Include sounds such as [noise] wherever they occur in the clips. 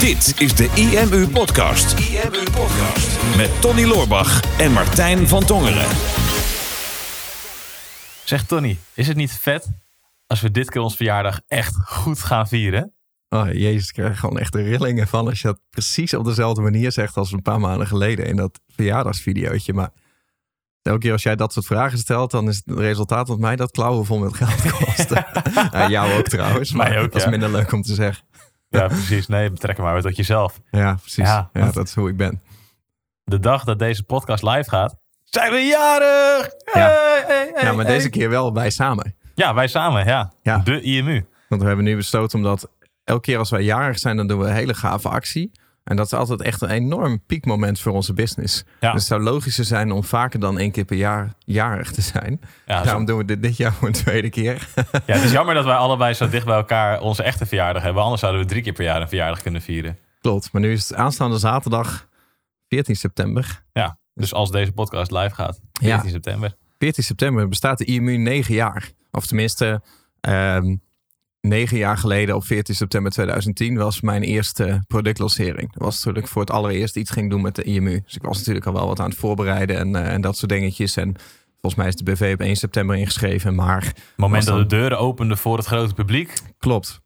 Dit is de IMU Podcast. IMU Podcast. Met Tony Loorbach en Martijn van Tongeren. Zeg Tony, is het niet vet als we dit keer ons verjaardag echt goed gaan vieren? Oh, jezus, ik krijg gewoon echt de rillingen van als je dat precies op dezelfde manier zegt als een paar maanden geleden in dat verjaardagsvideootje. Maar elke keer als jij dat soort vragen stelt, dan is het resultaat dat mij dat klauwen vol met geld [laughs] kost. ja, [laughs] jou ook trouwens, maar ook, dat is ja. minder leuk om te zeggen. Ja, precies. Nee, betrek hem maar weer tot jezelf. Ja, precies. Ja, Ja, dat is hoe ik ben. De dag dat deze podcast live gaat, zijn we jarig! Ja. Hey, Ja, maar deze keer wel wij samen. Ja, wij samen, ja. Ja. De IMU. Want we hebben nu besloten omdat elke keer als wij jarig zijn, dan doen we een hele gave actie. En dat is altijd echt een enorm piekmoment voor onze business. Ja. Dus het zou logischer zijn om vaker dan één keer per jaar jarig te zijn. Ja, zo- Daarom doen we dit dit jaar voor een tweede keer. [laughs] ja, het is jammer dat wij allebei zo dicht bij elkaar onze echte verjaardag hebben. Anders zouden we drie keer per jaar een verjaardag kunnen vieren. Klopt, maar nu is het aanstaande zaterdag 14 september. Ja, dus als deze podcast live gaat, 14 Ja. september. 14 september bestaat de IMU negen jaar. Of tenminste, ehm, negen jaar geleden op 14 september 2010 was mijn eerste productlancering. Dat was natuurlijk voor het allereerst iets ging doen met de IMU. Dus ik was natuurlijk al wel wat aan het voorbereiden en, eh, en dat soort dingetjes. En volgens mij is de BV op 1 september ingeschreven, maar Het moment Was dat de deuren openden voor het grote publiek. klopt.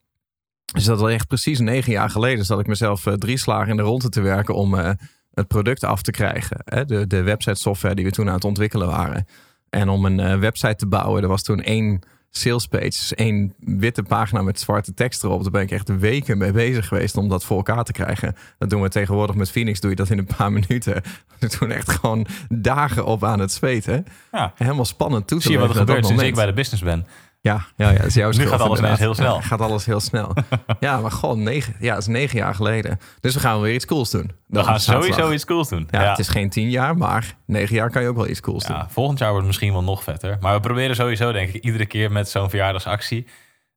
Dus dat al echt precies negen jaar geleden zat ik mezelf eh, drie slagen in de ronde te werken om eh, het product af te krijgen. Hè? De, de website software die we toen aan het ontwikkelen waren. En om een website te bouwen, er was toen één sales page, dus één witte pagina met zwarte tekst erop. Daar ben ik echt weken mee bezig geweest om dat voor elkaar te krijgen. Dat doen we tegenwoordig met Phoenix, doe je dat in een paar [laughs] minuten. We toen echt gewoon dagen op aan het zweten. Ja, Helemaal spannend toe te zie je wat er gebeurt sinds ik bij de business ben. Ja, ja, ja, dat is jouw Nu gaat alles ineens heel snel. Ja, gaat alles heel snel. ja, maar gewoon negen, ja, is negen jaar geleden. Dus we gaan weer iets cools doen. We gaan sowieso iets cools doen. Ja, het is geen tien jaar, maar negen jaar kan je ook wel iets cools doen. Ja, volgend jaar wordt het misschien wel nog vetter. Maar we proberen sowieso, denk ik, iedere keer met zo'n verjaardagsactie...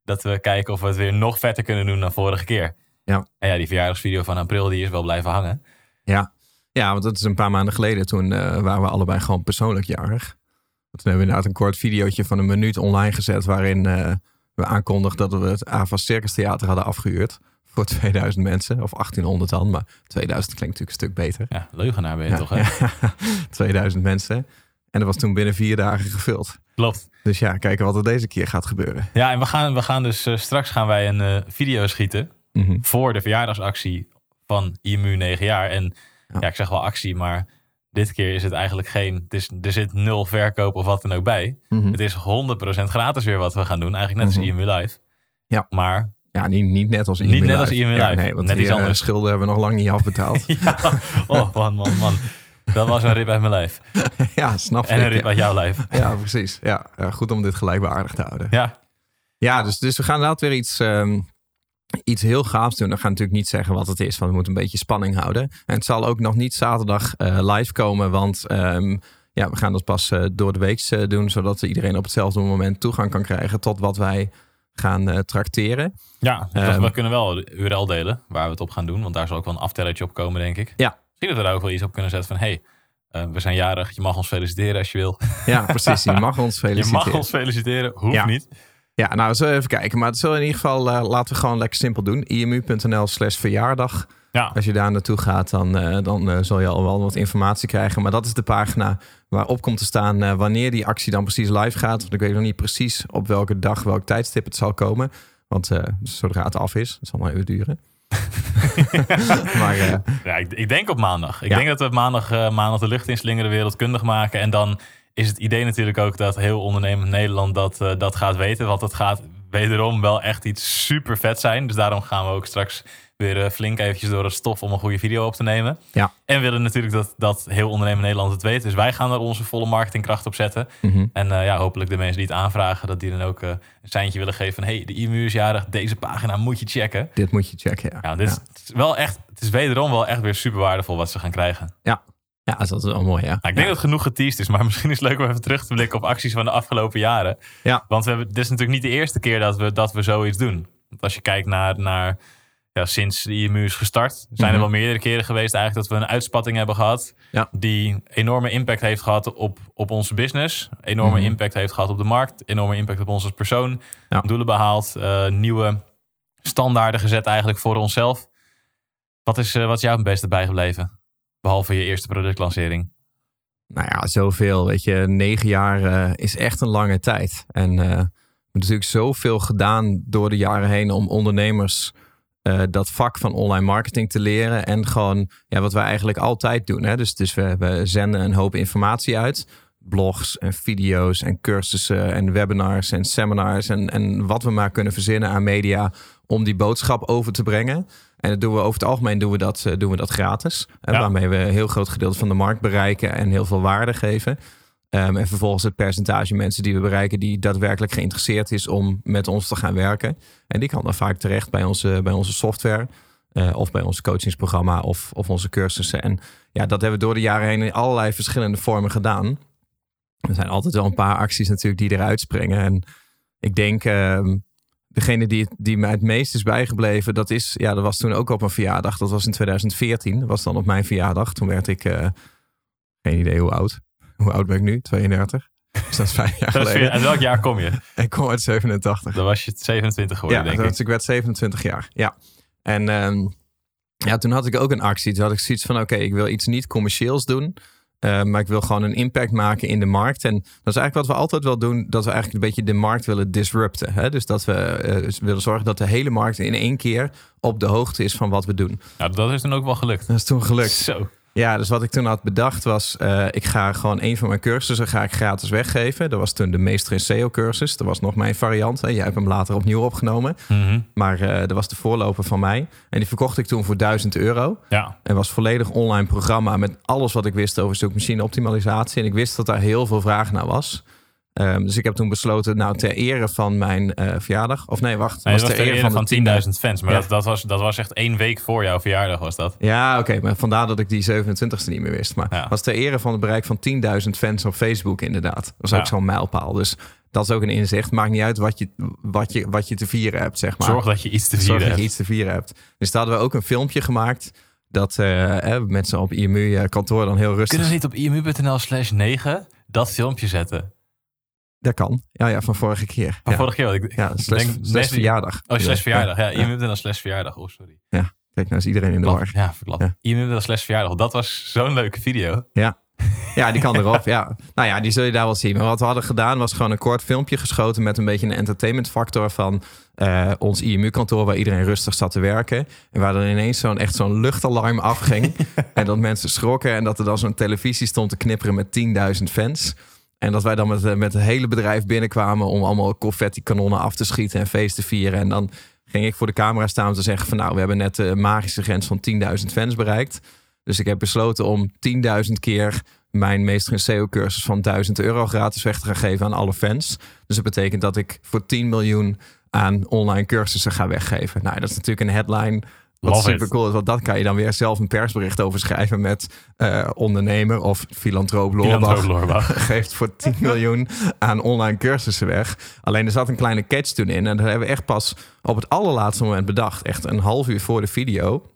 dat we kijken of we het weer nog vetter kunnen doen dan vorige keer. Ja. En ja, die verjaardagsvideo van april die is wel blijven hangen. Ja. ja, want dat is een paar maanden geleden. Toen eh, waren we allebei gewoon persoonlijk jarig. Toen hebben we inderdaad een kort videootje van een minuut online gezet... waarin eh, we aankondigden dat we het AVA Circus Theater hadden afgehuurd... voor [laughs] 2000 mensen, of 1800 dan. Maar 2000 klinkt natuurlijk een stuk beter. Ja, leugenaar ben je Ja, toch, hè? [laughs] ja, 2000 mensen. En dat was toen binnen vier dagen gevuld. Klopt. Dus ja, kijken wat er deze keer gaat gebeuren. Ja, en we gaan, we gaan dus eh, straks gaan wij een eh, video schieten... Mhm. voor de verjaardagsactie van IMU 9 jaar. En ja. Ja. ik zeg wel actie, maar dit keer is het eigenlijk geen... Het is, er zit nul verkoop of wat dan ook bij. Mhm. Het is 100% gratis weer wat we gaan doen. Eigenlijk net als Mhm. IMU Live. Ja. Maar Ja, niet, niet net als Niet IMU net als Live. IMU Ja, Live. nee, want Net die iets eh, anders. schulden hebben we nog lang niet afbetaald. [laughs] Ja, oh man, man, man. Dat was een rip uit mijn lijf. [laughs] ja, snap En een rip Ja. uit jouw lijf. [laughs] ja, precies. Ja, ja, goed om dit gelijkwaardig te houden. Ja, Ja, dus, dus we gaan inderdaad weer iets, ehm, iets heel gaafs doen. Dan gaan natuurlijk niet zeggen wat het is, want we moeten een beetje spanning houden. En het zal ook nog niet zaterdag eh, live komen, want ehm, ja, we gaan dat pas eh, door de week eh, doen, zodat iedereen op hetzelfde moment toegang kan krijgen tot wat wij gaan tracteren. ja Ehm. we kunnen wel de URL delen waar we het op gaan doen. Want daar zal ook wel een aftellertje op komen, denk ik. Ja. Misschien dat we daar ook wel iets op kunnen zetten van... hey, we zijn jarig, je mag ons feliciteren als je wil. Ja, precies. Je [laughs] mag ons Je feliciteren. mag ons feliciteren, hoeft Ja. niet. Ja, nou, we zullen even kijken. Maar het zullen in ieder geval, eh, laten we gewoon lekker simpel doen. imu.nl slash verjaardag. Ja, Als je daar naartoe gaat, dan, eh, dan eh, zul je al wel wat informatie krijgen. Maar dat is de pagina waarop komt te staan eh, wanneer die actie dan precies live gaat. Want ik weet nog niet precies op welke dag, welk tijdstip het zal komen. Want eh, zodra het af is, het zal maar even duren. [laughs] maar eh, ja ik, ik denk op maandag. Ik Ja. denk dat we maandag, eh, maandag de lucht inslingeren, wereldkundig maken. En dan is het idee natuurlijk ook dat heel ondernemend Nederland dat, eh, dat gaat weten. Want het gaat wederom wel echt iets super vet zijn. Dus daarom gaan we ook straks weer eh, flink eventjes door het stof om een goede video op te nemen. Ja. En we willen natuurlijk dat, dat heel ondernemend Nederland het weet. Dus wij gaan er onze volle marketingkracht op zetten. mhm. En eh, ja, hopelijk de mensen die het aanvragen, dat die dan ook een seintje willen geven van... hey, de IMU is jarig, deze pagina moet je checken. dit moet je checken. Ja, Ja, dit is wel echt, het is wederom wel echt weer super waardevol wat ze gaan krijgen. ja. Ja dat is wel mooi. Ja. Nou, ik denk dat het genoeg geteased is, maar [laughs] misschien is het leuk om even terug te blikken op acties van de afgelopen jaren. Ja. Want we hebben, dit is natuurlijk niet de eerste keer dat we, dat we zoiets doen. Want als je kijkt naar, naar ja, sinds de IMU is gestart, zijn er Mhm. wel meerdere keren geweest eigenlijk dat we een uitspatting hebben gehad. Ja. Die enorme impact heeft gehad op, op onze business. Enorme Mhm. impact heeft gehad op de markt. Enorme impact op ons als persoon. Ja. Doelen behaald. eh, nieuwe standaarden gezet eigenlijk voor onszelf. Wat is, wat is jou het beste bijgebleven? Behalve je eerste productlancering. Nou ja, zoveel. Weet je, negen jaar is echt een lange tijd. En uh, we hebben natuurlijk zoveel gedaan door de jaren heen om ondernemers uh, dat vak van online marketing te leren. En gewoon ja, wat wij eigenlijk altijd doen. Hè? Dus, dus we, we zenden een hoop informatie uit. Blogs en video's en cursussen en webinars en seminars. En, en wat we maar kunnen verzinnen aan media om die boodschap over te brengen. En dat doen we over het algemeen doen we dat, uh, doen we dat gratis. Ja. Waarmee we een heel groot gedeelte van de markt bereiken en heel veel waarde geven. Um, en vervolgens het percentage mensen die we bereiken die daadwerkelijk geïnteresseerd is om met ons te gaan werken. En die kan dan vaak terecht bij onze, bij onze software. Uh, of bij ons coachingsprogramma of, of onze cursussen. En ja, dat hebben we door de jaren heen in allerlei verschillende vormen gedaan. Er zijn altijd wel een paar acties natuurlijk die eruit springen. En ik denk, uh, degene die, die mij het meest is bijgebleven, dat is, ja, dat was toen ook op een verjaardag. Dat was in 2014. Dat was dan op mijn verjaardag. Toen werd ik, uh, geen idee hoe oud. Hoe oud ben ik nu? 32. Dus [laughs] dat is vijf jaar geleden. En welk jaar kom je? [laughs] ik kom uit 87. Dan was je 27 geworden, ja, denk ik. Dus ik werd 27 jaar. Ja. En um, ja, toen had ik ook een actie. Toen had ik zoiets van, oké, okay, ik wil iets niet commercieels doen. Uh, maar ik wil gewoon een impact maken in de markt. En dat is eigenlijk wat we altijd wel doen. Dat we eigenlijk een beetje de markt willen disrupten. Hè? Dus dat we uh, willen zorgen dat de hele markt in één keer op de hoogte is van wat we doen. Nou, dat is toen ook wel gelukt. Dat is toen gelukt. Zo. Ja, dus wat ik toen had bedacht was, uh, ik ga gewoon een van mijn cursussen ga ik gratis weggeven. Dat was toen de Meester in SEO cursus. Dat was nog mijn variant. Hè. Jij hebt hem later opnieuw opgenomen. Mm -hmm. Maar uh, dat was de voorloper van mij. En die verkocht ik toen voor 1000 euro. Ja. En was volledig online programma met alles wat ik wist over zoekmachine optimalisatie. En ik wist dat daar heel veel vraag naar was. Um, dus ik heb toen besloten, nou ter ere van mijn uh, verjaardag. Of nee, wacht. Nee, was, was ter, ter ere van, van 10.000 fans. Maar ja. dat, dat, was, dat was echt één week voor jouw verjaardag was dat. Ja, oké. Okay, maar vandaar dat ik die 27e niet meer wist. Maar ja. was ter ere van het bereik van 10.000 fans op Facebook inderdaad. Dat was ook Ja. zo'n mijlpaal. Dus dat is ook een inzicht. Maakt niet uit wat je, wat je, wat je te vieren hebt, zeg maar. Zorg dat je iets te Zorg vieren dat hebt. je iets te vieren hebt. Dus daar hadden we ook een filmpje gemaakt. Dat eh, eh, mensen op IMU kantoor dan heel rustig... Kunnen we niet op imu.nl slash 9 dat filmpje zetten? Dat kan. Ja, ja, van vorige keer. Van ja. vorige keer. Ik, Ja, slash, verjaardag. Oh, slash verjaardag. Ja, Ja. imu.nl slash verjaardag. Oh, sorry. Kijk, nou is iedereen in de war. Ja, verklap. Ja. imu.nl slash verjaardag. Dat was zo'n leuke video. Ja, die kan erop. ja. Nou ja, die zul je daar wel zien. Maar wat we hadden gedaan was gewoon een kort filmpje geschoten met een beetje een entertainment factor van eh, ons IMU-kantoor waar iedereen rustig zat te werken. En waar er ineens zo'n echt zo'n luchtalarm afging. [laughs] en dat mensen schrokken en dat er dan zo'n televisie stond te knipperen met 10.000 fans. En dat wij dan met, eh, met het hele bedrijf binnenkwamen om allemaal confetti-kanonnen af te schieten en feest te vieren. En dan ging ik voor de camera staan om te zeggen van nou, we hebben net de magische grens van 10.000 fans bereikt. Dus ik heb besloten om 10.000 keer mijn meester in SEO-cursus van 1000 euro gratis weg te gaan geven aan alle fans. Dus dat betekent dat ik voor 10 miljoen aan online cursussen ga weggeven. Nou, dat is natuurlijk een headline wat Love super it. cool is. Want dat kan je dan weer zelf een persbericht over schrijven met eh, ondernemer of filantroop Loorbach Loorbach. [laughs] geeft voor 10 [laughs] miljoen aan online cursussen weg. Alleen er zat een kleine catch toen in. En dat hebben we echt pas op het allerlaatste moment bedacht. Echt een half uur voor de video.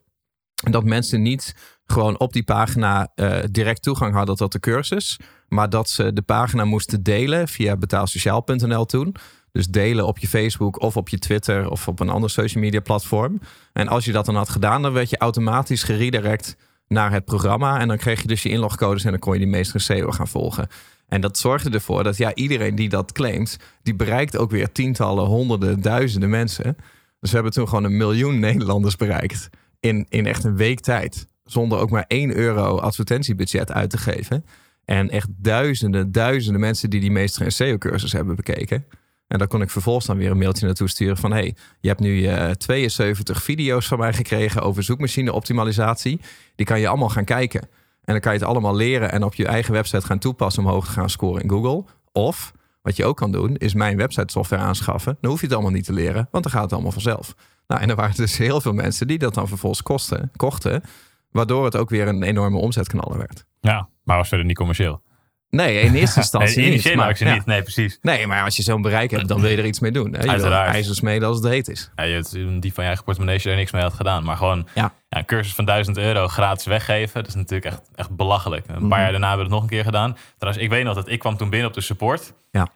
Dat mensen niet gewoon op die pagina eh, direct toegang hadden tot de cursus. Maar dat ze de pagina moesten delen via betaalsociaal.nl toen. Dus delen op je Facebook of op je Twitter of op een ander social media platform. En als je dat dan had gedaan, dan werd je automatisch geredirect naar het programma. En dan kreeg je dus je inlogcodes en dan kon je die meester in SEO gaan volgen. En dat zorgde ervoor dat ja, iedereen die dat claimt, die bereikt ook weer tientallen, honderden, duizenden mensen. Dus we hebben toen gewoon een miljoen Nederlanders bereikt. In, in echt een week tijd. Zonder ook maar 1 euro advertentiebudget uit te geven. En echt duizenden, duizenden mensen die die meester SEO-cursus hebben bekeken. En daar kon ik vervolgens dan weer een mailtje naartoe sturen van... hey, je hebt nu eh 72 video's van mij gekregen over zoekmachine optimalisatie. Die kan je allemaal gaan kijken. En dan kan je het allemaal leren en op je eigen website gaan toepassen... om hoog te gaan scoren in Google. Of, wat je ook kan doen, is mijn website software aanschaffen. Dan hoef je het allemaal niet te leren, want dan gaat het allemaal vanzelf. Nou, en er waren dus heel veel mensen die dat dan vervolgens kosten, kochten... waardoor het ook weer een enorme omzetkanaler werd. Ja, maar was verder niet commercieel. Nee, in eerste [laughs] instantie Nee, niet. maar- actie ja. niet. Nee, precies. Nee, maar als je zo'n bereik hebt, dan wil je er iets mee doen. Hè? Je wil Uiteraard. ijzers smeden als het heet is. Ja, je hebt die van je eigen portemonnee als je er niks mee had gedaan. Maar gewoon Ja. ja, een cursus van 1000 euro gratis weggeven. Dat is natuurlijk echt, echt belachelijk. Een Mhm. paar jaar daarna hebben we het nog een keer gedaan. Trouwens, ik weet nog dat ik kwam toen binnen op de support. Ja.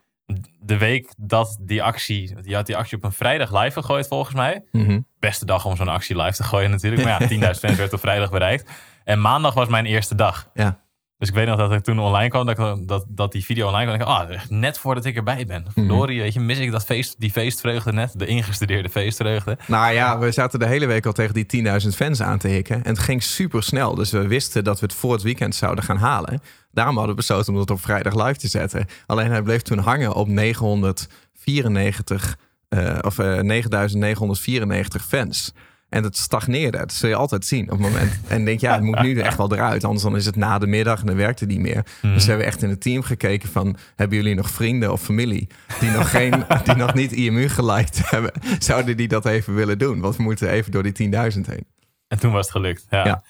de week dat die actie, je had die actie op een vrijdag live gegooid volgens mij. Mhm. Beste dag om zo'n actie live te gooien natuurlijk. Maar ja, [laughs] 10.000 fans werd op vrijdag bereikt. En maandag was mijn eerste dag. Ja. Dus ik weet nog dat ik toen online kwam, dat, ik- dat, dat die video online kwam. En ik, ah, net voordat ik erbij ben. Verdorie, weet je, mis ik dat feest, die feestvreugde net. De ingestudeerde feestvreugde. Nou ja, we zaten de hele week al tegen die 10.000 fans aan te hikken. En het ging super snel. Dus we wisten dat we het voor het weekend zouden gaan halen. Daarom hadden we besloten om het op vrijdag live te zetten. Alleen hij bleef toen hangen op 994, eh, of eh 9994 fans. En het stagneerde. Dat zul je altijd zien op het moment. En denk, ja, het moet nu echt wel eruit. Anders dan is het na de middag en dan werkt het niet meer. Dus we hebben echt in het team gekeken van... hebben jullie nog vrienden of familie die nog, geen, [laughs] die nog niet IMU geliked hebben? Zouden die dat even willen doen? Want we moeten even door die 10.000 heen. En toen was het gelukt. Ja. Ja.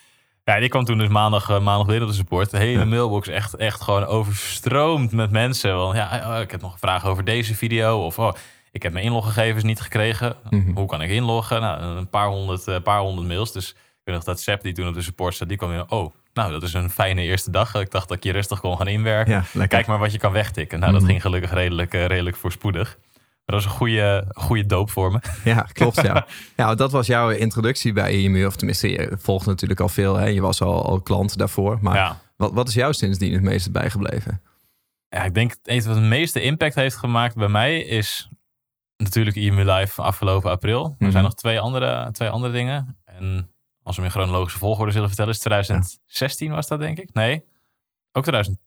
Ja, die kwam toen dus maandag, eh, maandag weer op de support. De hele mailbox echt, echt gewoon overstroomd met mensen. Want ja, oh, ik heb nog een vraag over deze video. Of oh, ik heb mijn inloggegevens niet gekregen. Hoe kan ik inloggen? Nou, een paar honderd, eh, paar honderd mails. Dus ik weet nog dat Sepp die toen op de support zat, die kwam weer. Oh, nou, dat is een fijne eerste dag. Ik dacht dat ik je rustig kon gaan inwerken. Ja. Kijk maar wat je kan wegtikken. Nou, dat ging gelukkig redelijk, eh, redelijk voorspoedig. Maar dat was een goede, goede doop voor me. Ja, klopt. Ja. [laughs] ja, dat was jouw introductie bij IMU. Of tenminste, je volgt natuurlijk al veel. Hè? Je was al, al klant daarvoor. Maar Ja. wat, wat is jou sindsdien het meeste bijgebleven? Ja, ik denk het wat het meeste impact heeft gemaakt bij mij is natuurlijk IMU Live afgelopen april. Er Mhm. zijn nog twee andere, twee andere dingen. En als we hem in chronologische volgorde zullen vertellen, is 2016 was dat denk ik? Nee, ook 2000.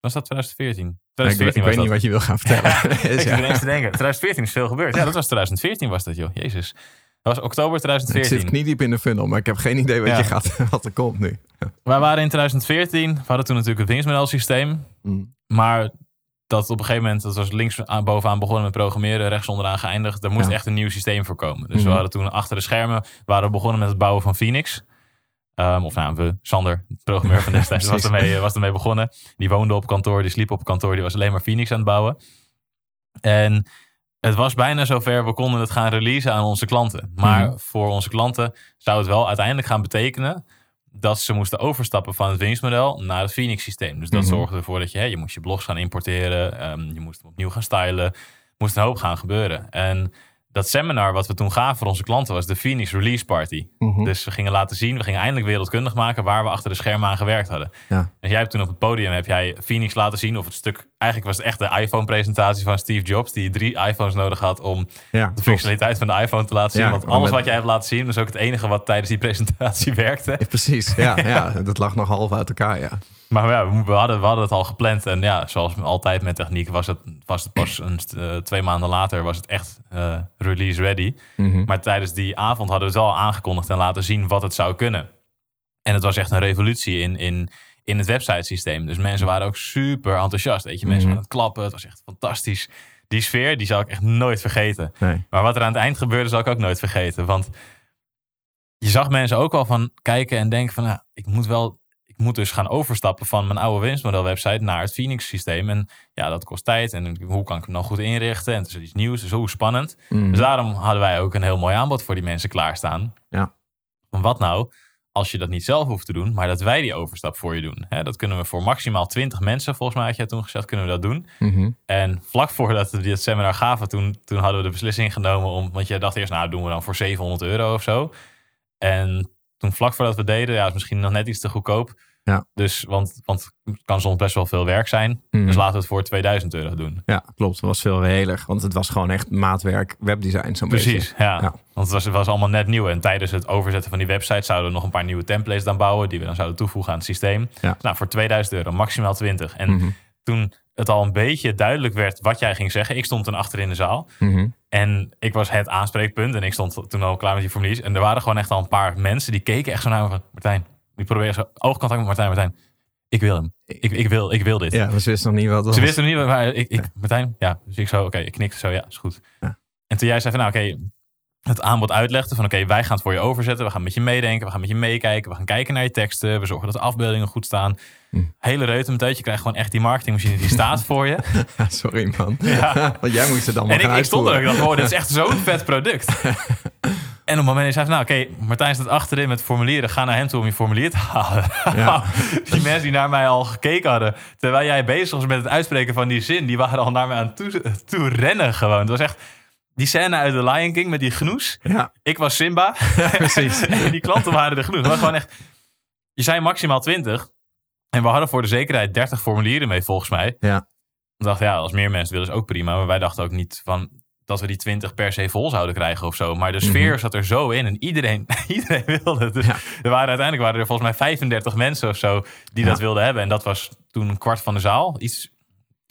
Was dat 2014? ik, 2014 ik was weet niet wat je wil gaan vertellen. [laughs] [laughs] Ik Dus te denken. 2014 is veel gebeurd. Ja, dat was 2014 was dat joh. Jezus. Dat was oktober ik zit 2014. kniediep in de funnel, maar ik heb geen idee wat, Ja. je gaat, [laughs] wat er komt nu. Wij waren in 2014. We hadden toen natuurlijk het winstmodelsysteem. Mm. Maar dat op een gegeven moment, dat was links aan, bovenaan begonnen met programmeren, rechts onderaan geëindigd. Daar moest Ja. echt een nieuw systeem voor komen. Dus Mhm. we hadden toen achter de schermen, waren we begonnen met het bouwen van Phoenix. Ehm, of nou, we, Sander, de programmeur van [laughs] destijds, was ermee, was ermee begonnen. Die woonde op kantoor, die sliep op kantoor, die was alleen maar Phoenix aan het bouwen. En het was bijna zover, we konden het gaan releasen aan onze klanten. Maar Mhm. voor onze klanten zou het wel uiteindelijk gaan betekenen dat ze moesten overstappen van het winstmodel naar het Phoenix systeem. Dus dat Mhm. zorgde ervoor dat je, hè, je moest je blogs gaan importeren, ehm, je moest hem opnieuw gaan stylen, moest een hoop gaan gebeuren. En dat seminar wat we toen gaven voor onze klanten was de Phoenix Release Party. Mhm. Dus we gingen laten zien, we gingen eindelijk wereldkundig maken waar we achter de schermen aan gewerkt hadden. Ja. Dus jij hebt toen op het podium heb jij Phoenix laten zien, of het stuk, eigenlijk was het echt de iPhone-presentatie van Steve Jobs, die drie iPhones nodig had om Ja, de functionaliteit van de iPhone te laten zien. Ja, Want alles wat jij hebt laten zien, was ook het enige wat tijdens die [laughs] presentatie werkte. Precies, ja, ja, dat lag nog half uit elkaar, ja. Maar ja, we, hadden, we hadden het al gepland. En ja, zoals altijd met techniek was het, was het pas een, eh, twee maanden later was het echt eh, release ready. Mhm. Maar tijdens die avond hadden we het wel aangekondigd en laten zien wat het zou kunnen. En het was echt een revolutie in, in, in het websitesysteem. Dus mensen waren ook super enthousiast. Weet je, mensen Mhm. aan het klappen. Het was echt fantastisch. Die sfeer, die zal ik echt nooit vergeten. Nee. Maar wat er aan het eind gebeurde, zal ik ook nooit vergeten. Want je zag mensen ook al van kijken en denken van... Nou, ik moet wel... Ik moet dus gaan overstappen van mijn oude winstmodel website naar het Phoenix systeem. En ja, dat kost tijd. En hoe kan ik hem dan goed inrichten? En het is iets nieuws. Dus hoe spannend. Mhm. Dus daarom hadden wij ook een heel mooi aanbod voor die mensen klaarstaan. Ja. Van wat nou als je dat niet zelf hoeft te doen, maar dat wij die overstap voor je doen. Dat kunnen we voor maximaal 20 mensen, volgens mij had jij toen gezegd, kunnen we dat doen. Mhm. En vlak voordat we dit seminar gaven, toen, toen hadden we de beslissing genomen om, want jij dacht eerst, nou doen we dan voor 700 euro of zo. En toen vlak voordat we deden, ja, is misschien nog net iets te goedkoop. Ja. Dus, want, want het kan soms best wel veel werk zijn. Mhm. Dus laten we het voor 2000 euro doen. Ja, klopt. Dat was veel reëler. Want het was gewoon echt maatwerk, webdesign zo'n beetje. Precies, ja. Ja. Want het was, het was allemaal net nieuw. En tijdens het overzetten van die website zouden we nog een paar nieuwe templates dan bouwen. Die we dan zouden toevoegen aan het systeem. Ja. Nou, voor 2000 euro, maximaal 20. En Mhm. toen het al een beetje duidelijk werd wat jij ging zeggen. Ik stond toen achter in de zaal. Mhm. En ik was het aanspreekpunt. En ik stond toen al klaar met die formuliers. En er waren gewoon echt al een paar mensen die keken echt zo naar me van... Martijn, die probeerden zo oogcontact met Martijn. Martijn, ik wil hem. Ik, ik, wil, ik wil dit. Ja, we wisten nog niet wat was. Ze wisten niet, maar ik, ik Martijn, ja. Dus ik zo, oké, ik knikte zo, ja, is goed. Ja. En toen jij zei van, nou oké, het aanbod uitlegde van, oké, wij gaan het voor je overzetten. We gaan met je meedenken, we gaan met je meekijken. We gaan kijken naar je teksten. We zorgen dat de afbeeldingen goed staan. Hm. Hele reutemeteut. Je krijgt gewoon echt die marketingmachine die staat [laughs] voor je. Sorry man. Ja. [laughs] Want jij moest het allemaal en ik, gaan ik stond er ook dacht, oh, dit is echt zo'n [laughs] vet product. En op het moment dat hij zei, nou oké, Martijn staat achterin met formulieren. Ga naar hem toe om je formulier te halen. Ja. die mensen die naar mij al gekeken hadden. Terwijl jij bezig was met het uitspreken van die zin. Die waren al naar mij aan toe, toe rennen gewoon. Het was echt die scène uit The Lion King met die genoes. Ja, Ik was Simba. [laughs] precies. en [laughs] die klanten waren de genoes. Het was gewoon echt... Je zei maximaal 20. En we hadden voor de zekerheid 30 formulieren mee volgens mij. Ja. We dachten, ja, als meer mensen willen is ook prima. Maar wij dachten ook niet van dat we die 20 per se vol zouden krijgen of zo. Maar de sfeer zat er zo in en iedereen, [laughs] iedereen wilde het. Dus Ja. er waren uiteindelijk waren er volgens mij 35 mensen of zo die Ja. dat wilden hebben. En dat was toen een kwart van de zaal. Iets,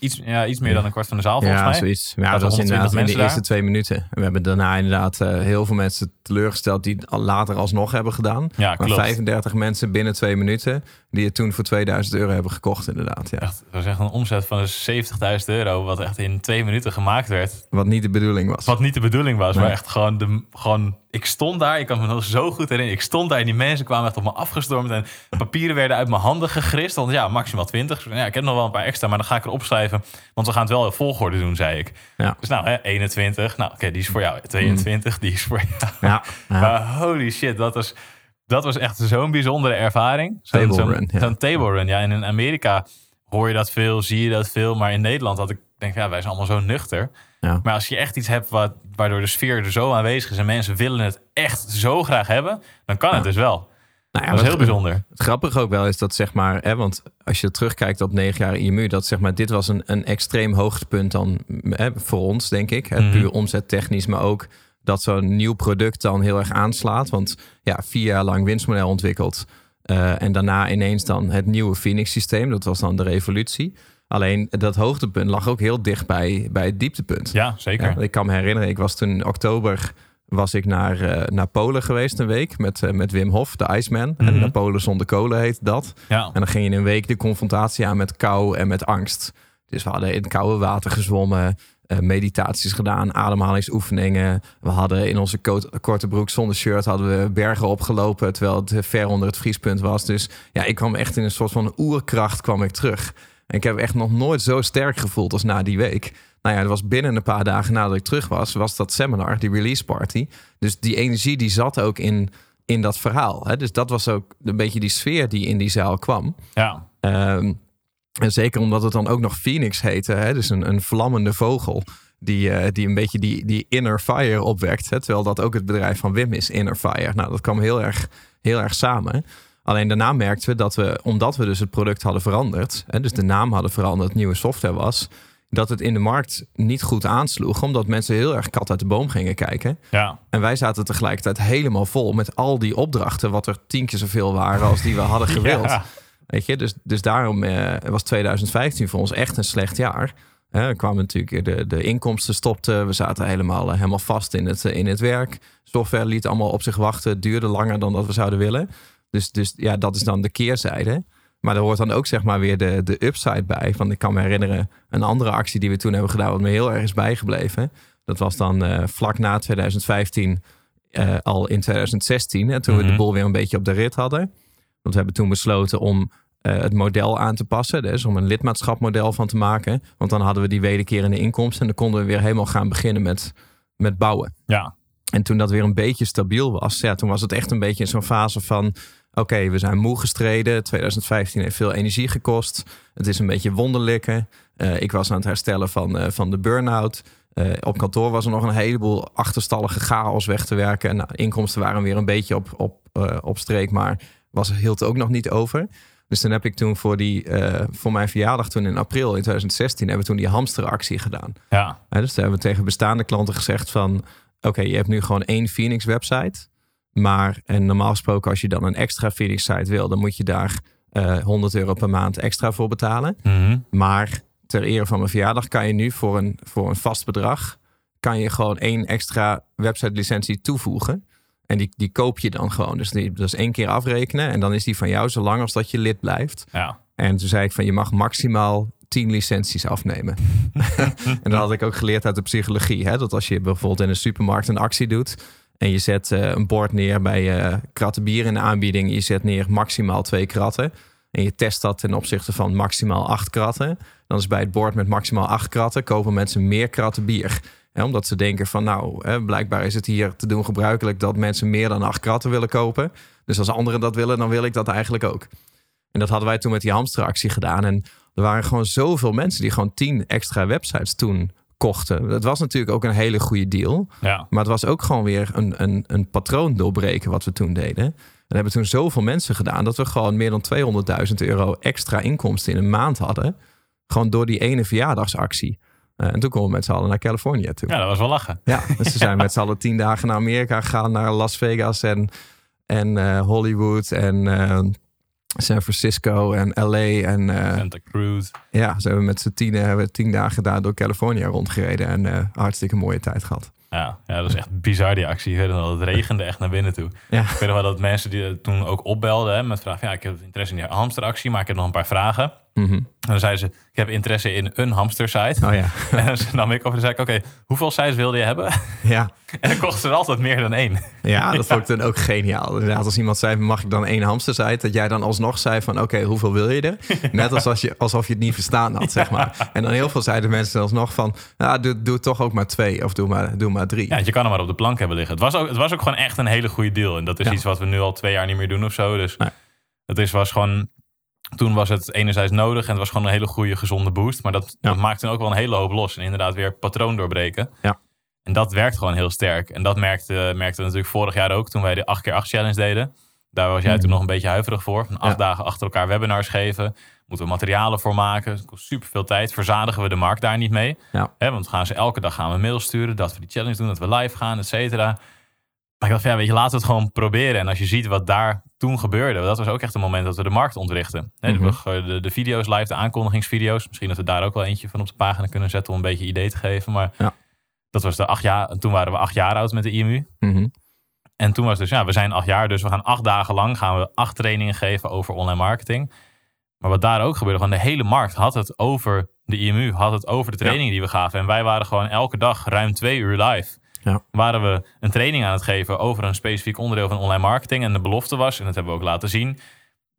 iets, ja, iets meer dan een kwart van de zaal volgens ja, mij. zoiets. Maar ja, dat was 120 inderdaad in de eerste twee minuten. We hebben daarna inderdaad eh, heel veel mensen teleurgesteld die het later alsnog hebben gedaan. Ja, maar klopt. 35 mensen binnen twee minuten die het toen voor 2000 euro hebben gekocht inderdaad. Ja. Echt, dat echt een omzet van 70.000 euro, wat echt in twee minuten gemaakt werd. Wat niet de bedoeling was. Wat niet de bedoeling was, Nee. maar echt gewoon, de, gewoon... Ik stond daar, ik kan me nog zo goed herinneren. Ik stond daar en die mensen kwamen echt op me afgestormd. En papieren werden uit mijn handen gegrist. Want ja, maximaal 20. Ja, ik heb nog wel een paar extra, maar dan ga ik erop schrijven. Want we gaan het wel in volgorde doen, zei ik. Ja. Dus nou, hè, 21. Nou, oké, die is voor jou. 22, die is voor jou. Ja, ja. Maar holy shit, dat was, dat was echt zo'n bijzondere ervaring. Zo'n Table run, ja. table run, ja. En in Amerika hoor je dat veel, zie je dat veel. Maar in Nederland had ik denk, ja, wij zijn allemaal zo nuchter. Ja. Maar als je echt iets hebt wat, waardoor de sfeer er zo aanwezig is... en mensen willen het echt zo graag hebben, dan kan het dus wel. Nou ja, dat is heel bijzonder. Het grappige ook wel is dat zeg maar, hè, want als je terugkijkt op negen jaar IMU, dat zeg maar, dit was een, een extreem hoogtepunt dan hè, voor ons, denk ik. Hè, Mhm. Puur omzettechnisch, maar ook dat zo'n nieuw product dan heel erg aanslaat. Want ja, vier jaar lang winstmodel ontwikkeld. eh, en daarna ineens dan het nieuwe Phoenix systeem. Dat was dan de revolutie. Alleen dat hoogtepunt lag ook heel dicht bij, bij het dieptepunt. Ja, zeker. Ja, ik kan me herinneren, ik was toen in oktober was ik naar, eh, naar Polen geweest een week met, eh, met Wim Hof, de Iceman. En Mhm. naar Polen zonder kolen heet dat. Ja. En dan ging je een week de confrontatie aan met kou en met angst. Dus we hadden in het koude water gezwommen, eh, meditaties gedaan, ademhalingsoefeningen. We hadden in onze ko- korte broek zonder shirt hadden we bergen opgelopen terwijl het ver onder het vriespunt was. Dus ja, ik kwam echt in een soort van oerkracht kwam ik terug. En ik heb echt nog nooit zo sterk gevoeld als na die week. Nou ja, dat was binnen een paar dagen nadat ik terug was, was dat seminar, die release party. Dus die energie die zat ook in, in dat verhaal. Hè? Dus dat was ook een beetje die sfeer die in die zaal kwam. ja. Ehm, en zeker omdat het dan ook nog Phoenix heette, hè? dus een, een vlammende vogel. Die, eh, die een beetje die, die inner fire opwekt. Hè? Terwijl dat ook het bedrijf van Wim is, Inner Fire. Nou, dat kwam heel erg, heel erg samen. Alleen daarna merkten we dat we, omdat we dus het product hadden veranderd, hè, dus de naam hadden veranderd, nieuwe software was, dat het in de markt niet goed aansloeg, omdat mensen heel erg kat uit de boom gingen kijken. ja. En wij zaten tegelijkertijd helemaal vol met al die opdrachten, wat er tien keer zoveel waren als die we hadden [laughs] gewild. Ja. Weet je, dus, dus daarom eh, was 2015 voor ons echt een slecht jaar. Hè, er kwamen natuurlijk de, de inkomsten stopten. We zaten helemaal, eh, helemaal vast in het, eh, in het werk. Software liet allemaal op zich wachten. Duurde langer dan dat we zouden willen. Dus, dus ja, dat is dan de keerzijde. Maar er hoort dan ook zeg maar weer de, de upside bij. Van ik kan me herinneren een andere actie die we toen hebben gedaan, wat me heel erg is bijgebleven. Dat was dan eh, vlak na 2015, eh, al in 2016, hè, toen we de Mhm. boel weer een beetje op de rit hadden. Want we hebben toen besloten om eh, het model aan te passen. Dus om een lidmaatschapmodel van te maken. Want dan hadden we die wederkerende inkomsten. En dan konden we weer helemaal gaan beginnen met, met bouwen. ja. En toen dat weer een beetje stabiel was, ja, toen was het echt een beetje in zo'n fase van: oké, we zijn moe gestreden. 2015 heeft veel energie gekost. Het is een beetje wonderlijke. Eh, ik was aan het herstellen van, eh, van de burn-out. Eh, op kantoor was er nog een heleboel achterstallige chaos weg te werken. En nou, inkomsten waren weer een beetje op, op, op streek, maar was, hield ook nog niet over. Dus toen heb ik toen voor, die, voor mijn verjaardag, toen in april in 2016, hebben we toen die hamsteractie gedaan. ja. Dus daar hebben we tegen bestaande klanten gezegd van... oké, je hebt nu gewoon één Phoenix website. Maar en normaal gesproken als je dan een extra Phoenix site wil... dan moet je daar eh 100 euro per maand extra voor betalen. Mhm. Maar ter ere van mijn verjaardag kan je nu voor een, voor een vast bedrag... kan je gewoon één extra website licentie toevoegen. En die, die koop je dan gewoon. Dus die, dat is één keer afrekenen. En dan is die van jou zolang als dat je lid blijft. ja. En toen zei ik van je mag maximaal 10 licenties afnemen. [laughs] en dat had ik ook geleerd uit de psychologie. Hè? Dat als je bijvoorbeeld in een supermarkt een actie doet. En je zet eh, een bord neer bij eh kratten bier in de aanbieding. Je zet neer maximaal twee kratten. En je test dat ten opzichte van maximaal acht kratten. Dan is bij het bord met maximaal acht kratten kopen mensen meer kratten bier. Hè, omdat ze denken van nou, blijkbaar is het hier te doen gebruikelijk dat mensen meer dan acht kratten willen kopen. Dus als anderen dat willen, dan wil ik dat eigenlijk ook. En dat hadden wij toen met die hamsteractie gedaan. En er waren gewoon zoveel mensen die gewoon tien extra websites toen kochten. Dat was natuurlijk ook een hele goede deal. Ja. Maar het was ook gewoon weer een, een, een patroon doorbreken wat we toen deden. En hebben toen zoveel mensen gedaan dat we gewoon meer dan 200.000 euro extra inkomsten in een maand hadden. Gewoon door die ene verjaardagsactie. Uh, en toen konden we met z'n allen naar Californië toe. Ja, dat was wel lachen. Ja, dus ze zijn met z'n allen tien dagen naar Amerika gegaan, naar Las Vegas en, en uh, Hollywood en uh, San Francisco en LA en Santa Cruz. Ja, ze hebben met z'n tien, hebben tien dagen daar door Californië rondgereden en hartstikke mooie tijd gehad. Ja, ja, dat is echt bizar die actie. Het regende echt naar binnen toe. Ja. Ik weet nog wel dat mensen die toen ook opbelden hè, met vraag, ja, ik heb interesse in die hamsteractie, maar ik heb nog een paar vragen. Mm -hmm. En dan zeiden ze, ik heb interesse in een hamstersite. Oh ja. [laughs] en dan nam ik over en zei ik, oké, hoeveel sites wilde je hebben? Ja. [laughs] En dan kochten ze er altijd meer dan één. Ja, dat [laughs] vond ik dan ook geniaal. Inderdaad, als iemand zei, mag ik dan één hamstersite? Dat jij dan alsnog zei van, oké, hoeveel wil je er? Net als als je, alsof je het niet verstaan had, zeg maar. En dan heel veel zeiden mensen alsnog van, nou, doe, doe toch ook maar twee of doe maar, doe maar drie. Ja, je kan hem maar op de plank hebben liggen. Het was ook, het was ook gewoon echt een hele goede deal. En dat is iets wat we nu al twee jaar niet meer doen of zo. Dus Nee. het is, was gewoon... Toen was het enerzijds nodig en het was gewoon een hele goede gezonde boost. Maar dat, Ja. dat maakt toen ook wel een hele hoop los. En inderdaad weer patroon doorbreken. Ja. En dat werkt gewoon heel sterk. En dat merkte, merkte we natuurlijk vorig jaar ook toen wij de 8 keer 8 challenge deden. Daar was jij Mhm. toen nog een beetje huiverig voor. Van acht Ja. dagen achter elkaar webinars geven. Moeten we materialen voor maken. Het kost super veel tijd. Verzadigen we de markt daar niet mee. Ja. Want gaan ze elke dag gaan we mails sturen. Dat we die challenge doen. Dat we live gaan, et cetera. Maar ik dacht, van, ja, weet je, laten we het gewoon proberen. En als je ziet wat daar toen gebeurde. Dat was ook echt een moment dat we de markt ontrichten. Hè, Mhm. de, de, de video's live, de aankondigingsvideo's. Misschien dat we daar ook wel eentje van op de pagina kunnen zetten. Om een beetje idee te geven. Maar Ja. dat was de acht jaar. en Toen waren we acht jaar oud met de IMU. Mhm. En toen was het dus, ja, we zijn acht jaar, dus we gaan acht dagen lang gaan we acht trainingen geven over online marketing. Maar wat daar ook gebeurde, gewoon de hele markt had het over de IMU, had het over de trainingen die we gaven. En wij waren gewoon elke dag ruim twee uur live. Ja. Waren we een training aan het geven over een specifiek onderdeel van online marketing. En de belofte was, en dat hebben we ook laten zien,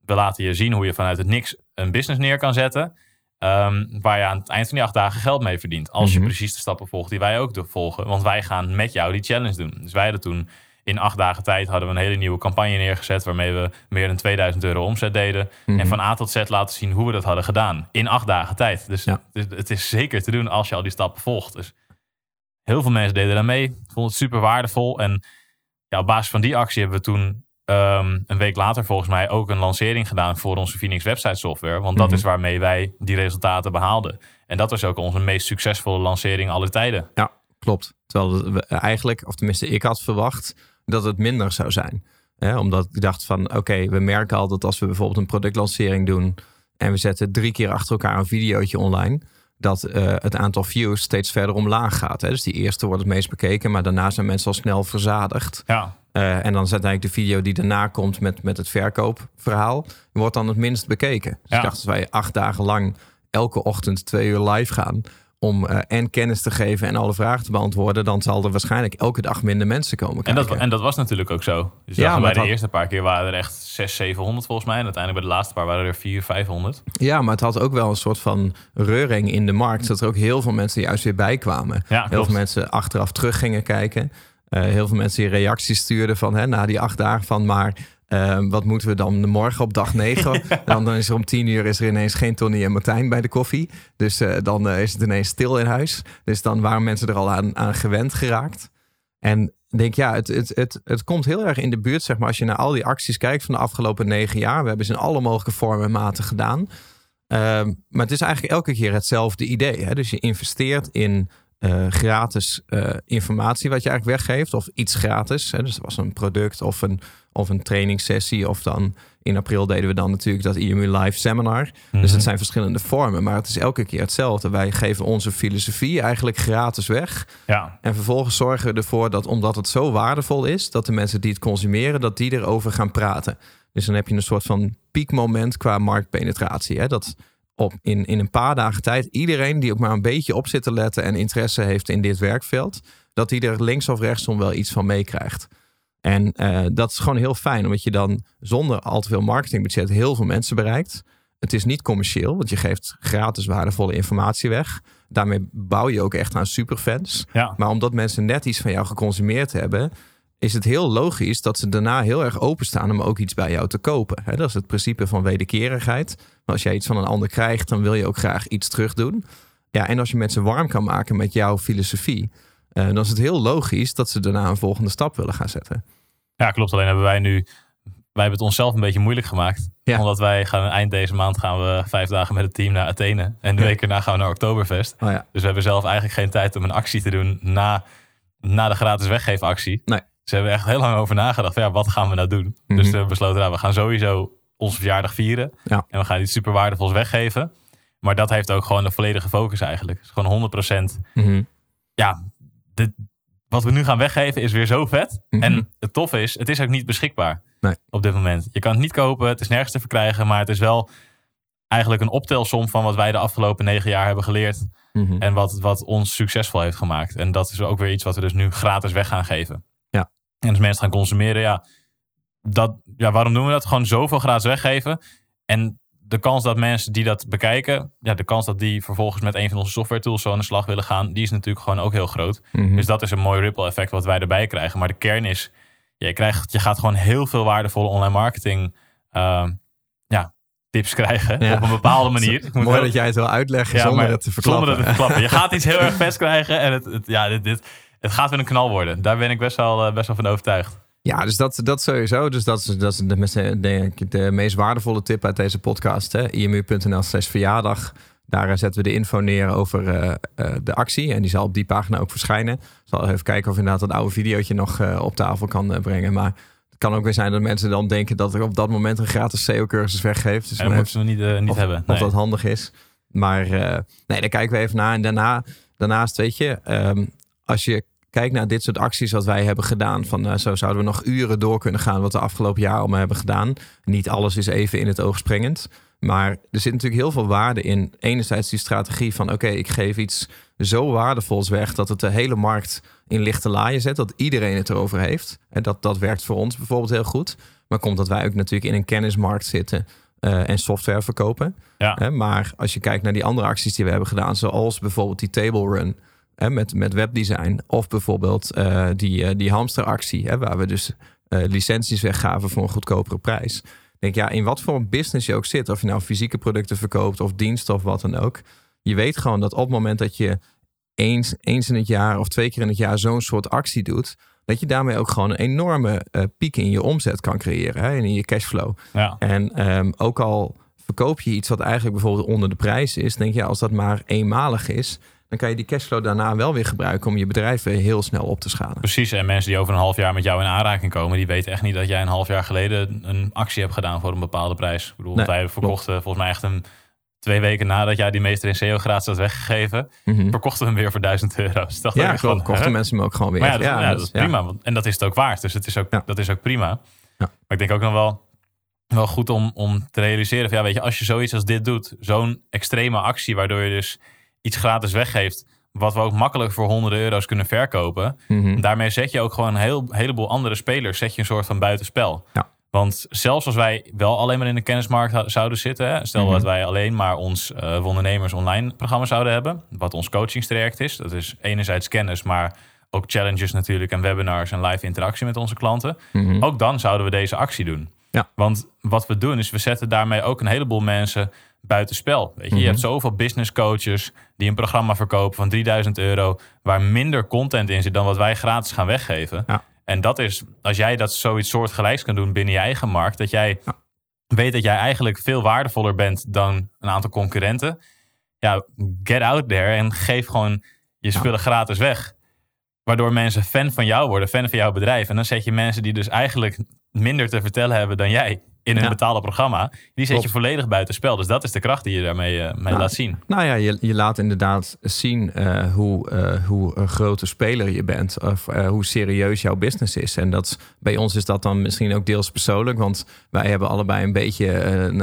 we laten je zien hoe je vanuit het niks een business neer kan zetten. ehm, waar je aan het eind van die acht dagen geld mee verdient. Als je Mhm. precies de stappen volgt die wij ook volgen. Want wij gaan met jou die challenge doen. Dus wij hadden toen in acht dagen tijd hadden we een hele nieuwe campagne neergezet. Waarmee we meer dan 2000 euro omzet deden. Mhm. En van A tot Z laten zien hoe we dat hadden gedaan. In acht dagen tijd. Dus Ja. het, het is zeker te doen als je al die stappen volgt. Dus heel veel mensen deden daar mee. Vonden het super waardevol. En ja, op basis van die actie hebben we toen ehm, een week later volgens mij ook een lancering gedaan voor onze Phoenix website software. Want dat Mhm. is waarmee wij die resultaten behaalden. En dat was ook onze meest succesvolle lancering aller tijden. Ja, klopt. Terwijl we eigenlijk, of tenminste ik had verwacht dat het minder zou zijn. Hè, omdat ik dacht van, oké, we merken al dat als we bijvoorbeeld een productlancering doen... en we zetten drie keer achter elkaar een videootje online... dat eh, het aantal views steeds verder omlaag gaat. Hè. Dus die eerste wordt het meest bekeken, maar daarna zijn mensen al snel verzadigd. Ja, Eh, en dan is uiteindelijk de video die daarna komt met, met het verkoopverhaal... wordt dan het minst bekeken. Dus Ja. ik dacht, als wij acht dagen lang elke ochtend twee uur live gaan... om eh, en kennis te geven en alle vragen te beantwoorden... dan zal er waarschijnlijk elke dag minder mensen komen en kijken. dat, en dat was natuurlijk ook zo. Dus Ja, bij de had- eerste paar keer waren er echt 600, 700 volgens mij. En uiteindelijk bij de laatste paar waren er 400, 500. Ja, maar het had ook wel een soort van reuring in de markt... dat er ook heel veel mensen juist weer bijkwamen. Ja, Heel klopt. veel mensen achteraf terug gingen kijken. Eh, heel veel mensen die reacties stuurden van hè, na die acht dagen van maar eh, wat moeten we dan morgen op dag negen? [laughs] dan, dan is er om tien uur is er ineens geen Tony en Martijn bij de koffie. Dus eh, dan eh, is het ineens stil in huis. Dus dan waren mensen er al aan, aan gewend geraakt. En ik denk ja, het, het, het, het komt heel erg in de buurt, zeg maar, als je naar al die acties kijkt van de afgelopen negen jaar. We hebben ze in alle mogelijke vormen en maten gedaan. Ehm, maar het is eigenlijk elke keer hetzelfde idee. Hè? Dus je investeert in eh, gratis eh, informatie wat je eigenlijk weggeeft. Of iets gratis. Hè? Dus dat was een product of een, of een trainingssessie. Of dan in april deden we dan natuurlijk dat IMU Live Seminar. Dus Mhm. het zijn verschillende vormen. Maar het is elke keer hetzelfde. Wij geven onze filosofie eigenlijk gratis weg. Ja, En vervolgens zorgen we ervoor dat omdat het zo waardevol is, dat de mensen die het consumeren, dat die erover gaan praten. Dus dan heb je een soort van piekmoment qua marktpenetratie. Hè? Dat op in, in een paar dagen tijd iedereen die ook maar een beetje op zit te letten en interesse heeft in dit werkveld, dat die er links of rechtsom wel iets van meekrijgt. En eh, dat is gewoon heel fijn, omdat je dan zonder al te veel marketingbudget heel veel mensen bereikt. het is niet commercieel, want je geeft gratis waardevolle informatie weg. Daarmee bouw je ook echt aan superfans. Ja. Maar omdat mensen net iets van jou geconsumeerd hebben, is het heel logisch dat ze daarna heel erg openstaan om ook iets bij jou te kopen. Dat is het principe van wederkerigheid. Maar als jij iets van een ander krijgt, dan wil je ook graag iets terug doen. Ja, en als je mensen warm kan maken met jouw filosofie, eh, dan is het heel logisch dat ze daarna een volgende stap willen gaan zetten. Ja, klopt. Alleen hebben wij nu. Wij hebben het onszelf een beetje moeilijk gemaakt. Ja. Omdat wij gaan eind deze maand gaan we vijf dagen met het team naar Athene. En de Ja. week erna gaan we naar Oktoberfest. Oh ja. Dus we hebben zelf eigenlijk geen tijd om een actie te doen na, na de gratis weggeefactie. Nee. We hebben echt heel lang over nagedacht. Ja, wat gaan we nou doen? Mhm. Dus we hebben besloten, nou, we gaan sowieso onze verjaardag vieren. Ja. En we gaan iets super waardevols weggeven. Maar dat heeft ook gewoon de volledige focus eigenlijk. Gewoon 100% Mhm. ja, dit, wat we nu gaan weggeven is weer zo vet. Mhm. En het toffe is, het is ook niet beschikbaar Nee. op dit moment. Je kan het niet kopen, het is nergens te verkrijgen, maar het is wel eigenlijk een optelsom van wat wij de afgelopen negen jaar hebben geleerd. Mhm. En wat, wat ons succesvol heeft gemaakt. En dat is ook weer iets wat we dus nu gratis weg gaan geven. En als mensen gaan consumeren, ja, dat, ja, waarom doen we dat? Gewoon zoveel gratis weggeven. En de kans dat mensen die dat bekijken, ja, de kans dat die vervolgens met een van onze software tools zo aan de slag willen gaan, die is natuurlijk gewoon ook heel groot. Mhm. Dus dat is een mooi ripple effect wat wij erbij krijgen. Maar de kern is, je, krijgt, je gaat gewoon heel veel waardevolle online marketing ehm, ja, tips krijgen Ja. op een bepaalde [laughs] manier. Ik moet Mooi wel- dat jij het wil uitleggen ja, zonder maar het te verklappen. Zonder het te verklappen. Je gaat iets [laughs] heel erg vets krijgen en het, het- ja, dit, dit, het gaat weer een knal worden. Daar ben ik best wel, eh, best wel van overtuigd. Ja, dus dat, dat sowieso. Dus dat is, dat is de, meest- denk ik, de meest waardevolle tip uit deze podcast. imu.nl slash verjaardag. Daar eh, zetten we de info neer over eh, de actie. En die zal op die pagina ook verschijnen. Ik zal even kijken of inderdaad dat oude videootje nog op tafel kan brengen. Maar het kan ook weer zijn dat mensen dan denken dat er op dat moment een gratis SEO-cursus weggeeft. Dus En dat moeten we niet, eh, niet of, hebben. Of dat handig is. Maar nee, daar kijken we even naar. En daarna, daarnaast, weet je, ehm, als je kijkt naar dit soort acties wat wij hebben gedaan, van eh, zo zouden we nog uren door kunnen gaan wat we afgelopen jaar allemaal hebben gedaan. Niet alles is even in het oog springend. Maar er zit natuurlijk heel veel waarde in. Enerzijds die strategie van oké, ik geef iets zo waardevols weg dat het de hele markt in lichte laaien zet. Dat iedereen het erover heeft. En dat, dat werkt voor ons bijvoorbeeld heel goed. Maar komt dat wij ook natuurlijk in een kennismarkt zitten eh, en software verkopen. Ja. Maar als je kijkt naar die andere acties die we hebben gedaan, zoals bijvoorbeeld die table run hè, met, met webdesign, of bijvoorbeeld eh, die, eh, die hamsteractie, hè, waar we dus eh, licenties weggaven voor een goedkopere prijs. Denk ja, in wat voor een business je ook zit, of je nou fysieke producten verkoopt of diensten of wat dan ook, je weet gewoon dat op het moment dat je eens, eens in het jaar of twee keer in het jaar zo'n soort actie doet, dat je daarmee ook gewoon een enorme piek in je omzet kan creëren hè, en in je cashflow. Ja. En ehm, ook al verkoop je iets wat eigenlijk bijvoorbeeld onder de prijs is, denk je als dat maar eenmalig is, dan kan je die cashflow daarna wel weer gebruiken om je bedrijf weer heel snel op te schalen. Precies, en mensen die over een half jaar met jou in aanraking komen, die weten echt niet dat jij een half jaar geleden een actie hebt gedaan voor een bepaalde prijs. Ik bedoel, Nee, wij verkochten volgens mij echt een twee weken nadat jij die meester in SEO gratis had weggegeven, Mhm. verkochten we hem weer voor 1000 euro. Dus dacht Ja, van, klopt. Kochten hè? mensen hem ook gewoon weer. Maar ja, dat, ja, dat is ja. prima. want- En dat is het ook waard. Dus het is ook, Ja. dat is ook prima. Ja. Maar ik denk ook nog wel, wel goed om, om te realiseren. Van, ja, weet je, als je zoiets als dit doet, zo'n extreme actie, waardoor je dus iets gratis weggeeft, wat we ook makkelijk voor honderden euro's kunnen verkopen. Mhm. Daarmee zet je ook gewoon een heel, heleboel andere spelers, zet je een soort van buitenspel. Ja. Want zelfs als wij wel alleen maar in de kennismarkt zouden zitten, hè, stel Mhm. dat wij alleen maar ons eh ondernemers online programma zouden hebben, wat ons coachingstraject is, dat is enerzijds kennis, maar ook challenges natuurlijk en webinars en live interactie met onze klanten. Mhm. Ook dan zouden we deze actie doen. Ja. Want wat we doen is, we zetten daarmee ook een heleboel mensen buitenspel. Weet je, je Mhm. hebt zoveel business coaches die een programma verkopen van 3000 euro, waar minder content in zit dan wat wij gratis gaan weggeven. Ja. En dat is, als jij dat zoiets soortgelijks kan doen binnen je eigen markt, dat jij weet dat jij eigenlijk veel waardevoller bent dan een aantal concurrenten. Ja, get out there en geef gewoon je spullen gratis weg. Waardoor mensen fan van jou worden, fan van jouw bedrijf. En dan zet je mensen die dus eigenlijk minder te vertellen hebben dan jij in een Ja. betaalde programma. Die zet je volledig buiten spel. Dus dat is de kracht die je daarmee eh, mee Nou, laat zien. Nou ja, je, je laat inderdaad zien eh, hoe, eh, hoe een grote speler je bent. Of hoe serieus jouw business is. En dat, bij ons is dat dan misschien ook deels persoonlijk. Want wij hebben allebei een beetje, een,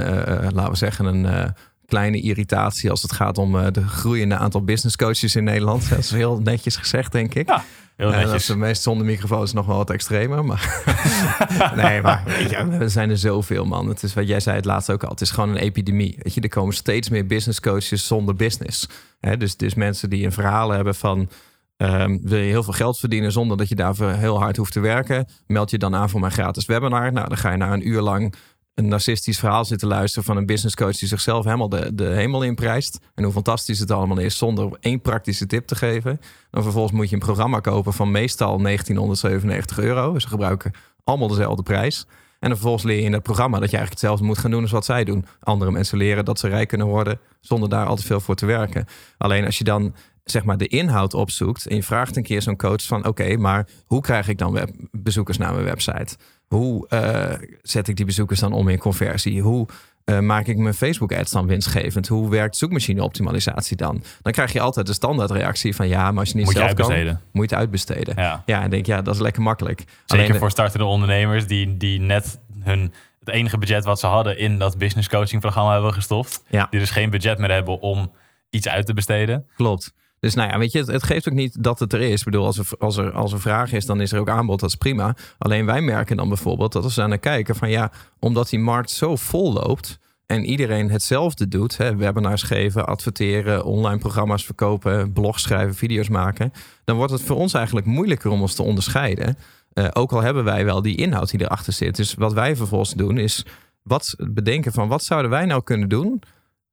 laten we zeggen, een kleine irritatie als het gaat om uh, de groeiende aantal business coaches in Nederland. Dat is heel netjes gezegd, denk ik. Ja. Uh, dat is de meest zonder microfoons nog wel wat extremer. Maar [laughs] nee, maar weet je, er zijn er zoveel, man. Het is wat jij zei het laatst ook al. Het is gewoon een epidemie. Weet je, er komen steeds meer business coaches zonder business. Hè, dus, dus mensen die een verhaal hebben van... Um, wil je heel veel geld verdienen zonder dat je daarvoor heel hard hoeft te werken? Meld je dan aan voor mijn gratis webinar. Nou, dan ga je na een uur lang een narcistisch verhaal zitten luisteren van een business coach die zichzelf helemaal de, de hemel inprijst. En hoe fantastisch het allemaal is zonder één praktische tip te geven. Dan vervolgens moet je een programma kopen van meestal 1997 euro. Ze gebruiken allemaal dezelfde prijs. En dan vervolgens leer je in dat programma dat je eigenlijk hetzelfde moet gaan doen als wat zij doen. Andere mensen leren dat ze rijk kunnen worden zonder daar al te veel voor te werken. Alleen als je dan zeg maar de inhoud opzoekt en je vraagt een keer zo'n coach van oké, maar hoe krijg ik dan web bezoekers naar mijn website? Hoe uh, zet ik die bezoekers dan om in conversie? Hoe uh, maak ik mijn Facebook ads dan winstgevend? Hoe werkt zoekmachine optimalisatie dan? Dan krijg je altijd de standaardreactie van ja, maar als je niet moet zelf je kan, uitbesteden. moet je het uitbesteden. Ja. Ja, en denk ja, dat is lekker makkelijk. Zeker Alleen, voor startende ondernemers die, die net hun, het enige budget wat ze hadden in dat business coaching programma hebben gestopt. Ja. Die dus geen budget meer hebben om iets uit te besteden. Klopt. Dus nou ja, weet je, het, geeft ook niet dat het er is. Ik bedoel, als er, als, er, als er vraag is, dan is er ook aanbod. Dat is prima. Alleen wij merken dan bijvoorbeeld dat als we het kijken van ja, omdat die markt zo vol loopt en iedereen hetzelfde doet, hè, webinars geven, adverteren, online programma's verkopen, blogs schrijven, video's maken, dan wordt het voor ons eigenlijk moeilijker om ons te onderscheiden. Uh, ook al hebben wij wel die inhoud die erachter zit. Dus wat wij vervolgens doen is wat bedenken van wat zouden wij nou kunnen doen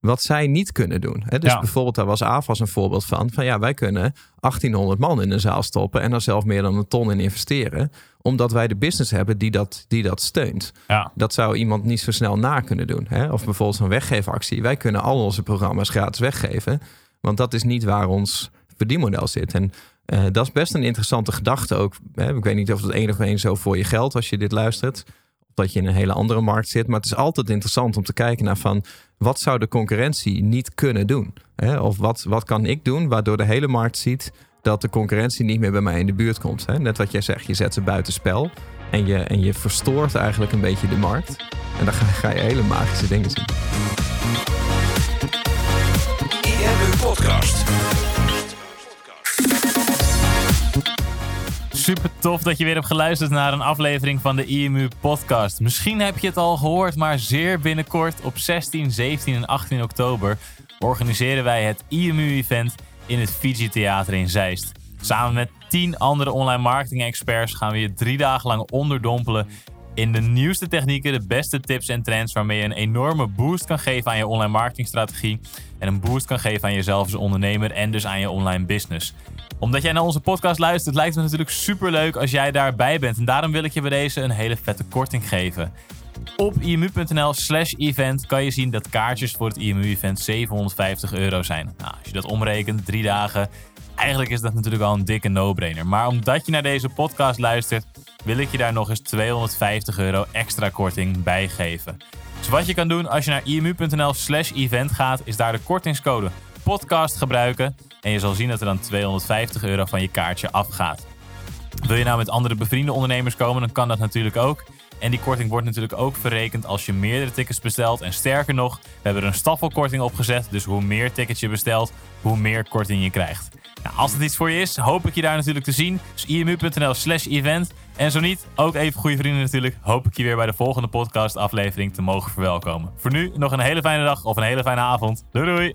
wat zij niet kunnen doen. Hè? Dus Ja. bijvoorbeeld, daar was AFAS een voorbeeld van. Van ja, wij kunnen 1800 man in een zaal stoppen en daar zelf meer dan een ton in investeren. Omdat wij de business hebben die dat, die dat steunt. Ja, Dat zou iemand niet zo snel na kunnen doen. Hè? Of bijvoorbeeld een weggeefactie. Wij kunnen al onze programma's gratis weggeven. Want dat is niet waar ons verdienmodel zit. En eh, dat is best een interessante gedachte ook. Hè? Ik weet niet of het één of één zo voor je geldt als je dit luistert. Dat je in een hele andere markt zit. Maar het is altijd interessant om te kijken naar van... wat zou de concurrentie niet kunnen doen? Hè? Of wat, wat kan ik doen waardoor de hele markt ziet... dat de concurrentie niet meer bij mij in de buurt komt. Hè? Net wat jij zegt, je zet ze buitenspel... En je, en je verstoort eigenlijk een beetje de markt. En dan ga, ga je hele magische dingen zien. Super tof dat je weer hebt geluisterd naar een aflevering van de IMU podcast. Misschien heb je het al gehoord, maar zeer binnenkort op 16, 17 en 18 oktober organiseren wij het IMU-event in het Fiji Theater in Zeist. Samen met 10 andere online marketing experts gaan we je drie dagen lang onderdompelen in de nieuwste technieken, de beste tips en trends waarmee je een enorme boost kan geven aan je online marketingstrategie en een boost kan geven aan jezelf als ondernemer en dus aan je online business. Omdat jij naar onze podcast luistert, lijkt het me natuurlijk super leuk als jij daarbij bent. En daarom wil ik je bij deze een hele vette korting geven. Op imu.nl slash event kan je zien dat kaartjes voor het IMU-event 750 euro zijn. Nou, als je dat omrekent, drie dagen, eigenlijk is dat natuurlijk al een dikke no-brainer. Maar omdat je naar deze podcast luistert, wil ik je daar nog eens 250 euro extra korting bij geven. Dus wat je kan doen als je naar imu.nl slash event gaat, is daar de kortingscode podcast gebruiken. En je zal zien dat er dan 250 euro van je kaartje afgaat. Wil je nou met andere bevriende ondernemers komen, dan kan dat natuurlijk ook. En die korting wordt natuurlijk ook verrekend als je meerdere tickets bestelt. En sterker nog, we hebben er een staffelkorting opgezet. Dus hoe meer tickets je bestelt, hoe meer korting je krijgt. Nou, als het iets voor je is, hoop ik je daar natuurlijk te zien. Dus imu.nl slash event. En zo niet, ook even goede vrienden natuurlijk, hoop ik je weer bij de volgende podcast aflevering te mogen verwelkomen. Voor nu nog een hele fijne dag of een hele fijne avond. Doei doei!